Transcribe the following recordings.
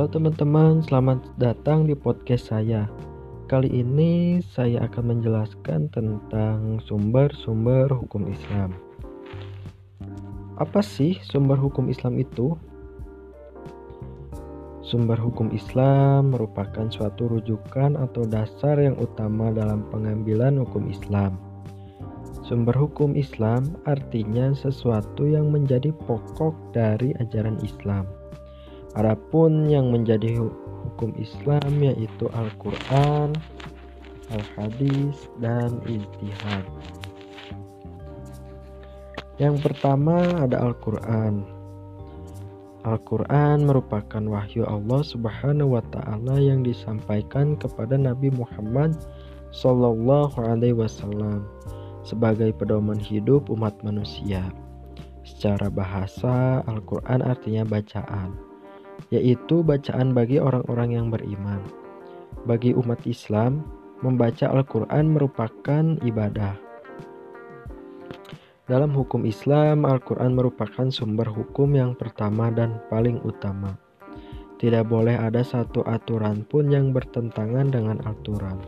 Halo teman-teman, selamat datang di podcast saya. Kali ini saya akan menjelaskan tentang sumber-sumber hukum Islam. Apa sih sumber hukum Islam itu? Sumber hukum Islam merupakan suatu rujukan atau dasar yang utama dalam pengambilan hukum Islam. Sumber hukum Islam artinya sesuatu yang menjadi pokok dari ajaran Islam Adapun yang menjadi hukum Islam yaitu Al-Quran, Al-Hadis, dan Ijtihad. Yang pertama ada Al-Quran. Al-Quran merupakan wahyu Allah Subhanahu wa Ta'ala yang disampaikan kepada Nabi Muhammad Sallallahu Alaihi Wasallam sebagai pedoman hidup umat manusia. Secara bahasa, Al-Quran artinya bacaan yaitu bacaan bagi orang-orang yang beriman. Bagi umat Islam, membaca Al-Quran merupakan ibadah. Dalam hukum Islam, Al-Quran merupakan sumber hukum yang pertama dan paling utama. Tidak boleh ada satu aturan pun yang bertentangan dengan aturan.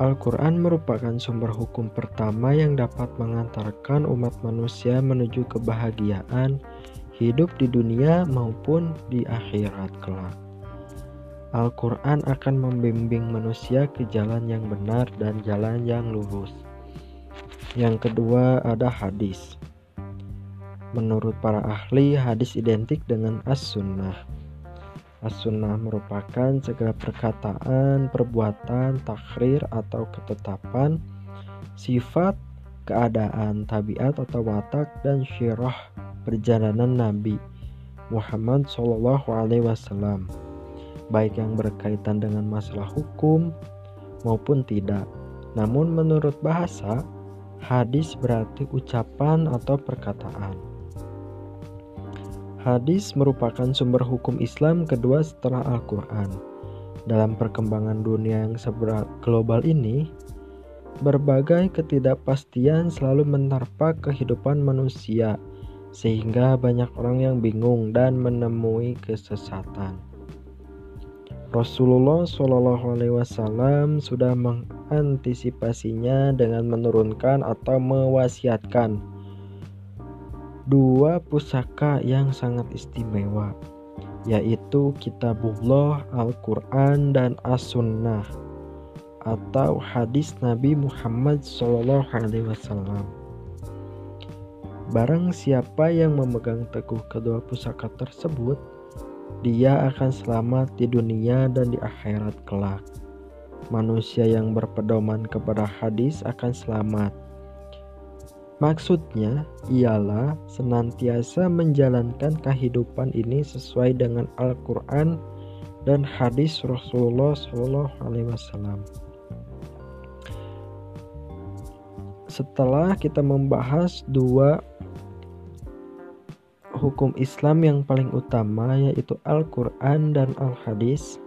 Al-Quran merupakan sumber hukum pertama yang dapat mengantarkan umat manusia menuju kebahagiaan, hidup di dunia maupun di akhirat kelak. Al-Quran akan membimbing manusia ke jalan yang benar dan jalan yang lurus. Yang kedua ada hadis. Menurut para ahli, hadis identik dengan as-sunnah. As-sunnah merupakan segala perkataan, perbuatan, takrir atau ketetapan, sifat, keadaan, tabiat atau watak, dan syirah perjalanan Nabi Muhammad Shallallahu Alaihi Wasallam, baik yang berkaitan dengan masalah hukum maupun tidak. Namun menurut bahasa, hadis berarti ucapan atau perkataan. Hadis merupakan sumber hukum Islam kedua setelah Al-Quran. Dalam perkembangan dunia yang seberat global ini, berbagai ketidakpastian selalu menerpa kehidupan manusia sehingga banyak orang yang bingung dan menemui kesesatan. Rasulullah Shallallahu Alaihi Wasallam sudah mengantisipasinya dengan menurunkan atau mewasiatkan dua pusaka yang sangat istimewa, yaitu Kitabullah Al-Quran dan As-Sunnah atau hadis Nabi Muhammad Shallallahu Alaihi Wasallam. Barang siapa yang memegang teguh kedua pusaka tersebut, dia akan selamat di dunia dan di akhirat kelak. Manusia yang berpedoman kepada hadis akan selamat. Maksudnya ialah senantiasa menjalankan kehidupan ini sesuai dengan Al-Quran dan hadis Rasulullah SAW. Setelah kita membahas dua hukum Islam yang paling utama yaitu Al-Quran dan Al-Hadis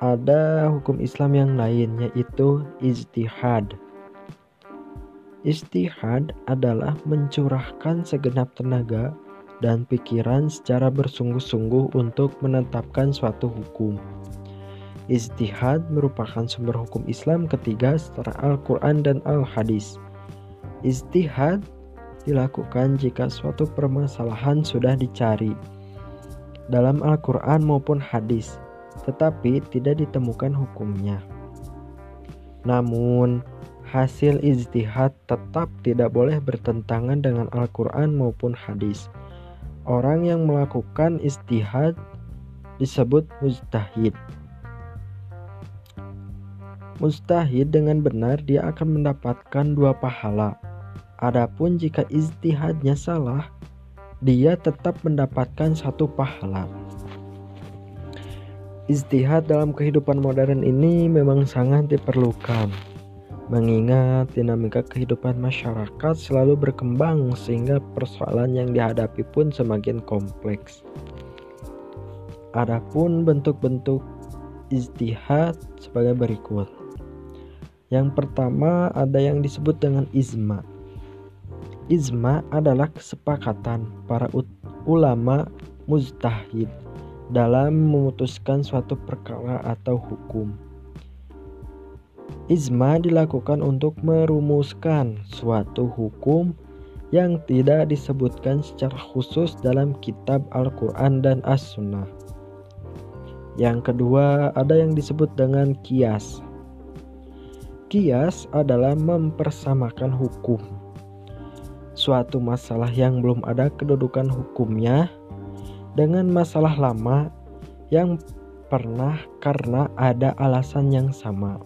ada hukum Islam yang lain yaitu ijtihad. Ijtihad adalah mencurahkan segenap tenaga dan pikiran secara bersungguh-sungguh untuk menetapkan suatu hukum. Ijtihad merupakan sumber hukum Islam ketiga setelah Al-Quran dan Al-Hadis. Ijtihad dilakukan jika suatu permasalahan sudah dicari dalam Al-Quran maupun hadis, tetapi tidak ditemukan hukumnya. Namun, hasil ijtihad tetap tidak boleh bertentangan dengan Al-Quran maupun hadis. Orang yang melakukan ijtihad disebut mujtahid. Mujtahid dengan benar dia akan mendapatkan dua pahala Adapun jika ijtihadnya salah, dia tetap mendapatkan satu pahala. Ijtihad dalam kehidupan modern ini memang sangat diperlukan, mengingat dinamika kehidupan masyarakat selalu berkembang sehingga persoalan yang dihadapi pun semakin kompleks. Adapun bentuk-bentuk ijtihad sebagai berikut. Yang pertama ada yang disebut dengan izma Ijma adalah kesepakatan para ulama mujtahid dalam memutuskan suatu perkara atau hukum. Izma dilakukan untuk merumuskan suatu hukum yang tidak disebutkan secara khusus dalam kitab Al-Quran dan As-Sunnah. Yang kedua, ada yang disebut dengan kias. Kias adalah mempersamakan hukum. Suatu masalah yang belum ada kedudukan hukumnya dengan masalah lama yang pernah karena ada alasan yang sama.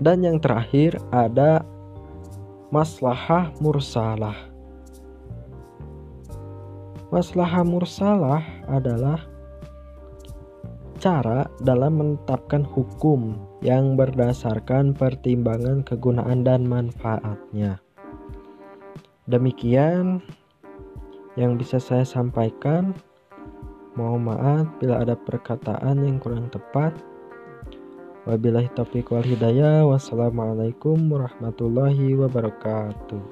Dan yang terakhir ada maslahah mursalah. Maslahah mursalah adalah cara dalam menetapkan hukum yang berdasarkan pertimbangan kegunaan dan manfaatnya. Demikian yang bisa saya sampaikan. Mohon maaf bila ada perkataan yang kurang tepat. Wabillahi taufiq wal hidayah. Wassalamualaikum warahmatullahi wabarakatuh.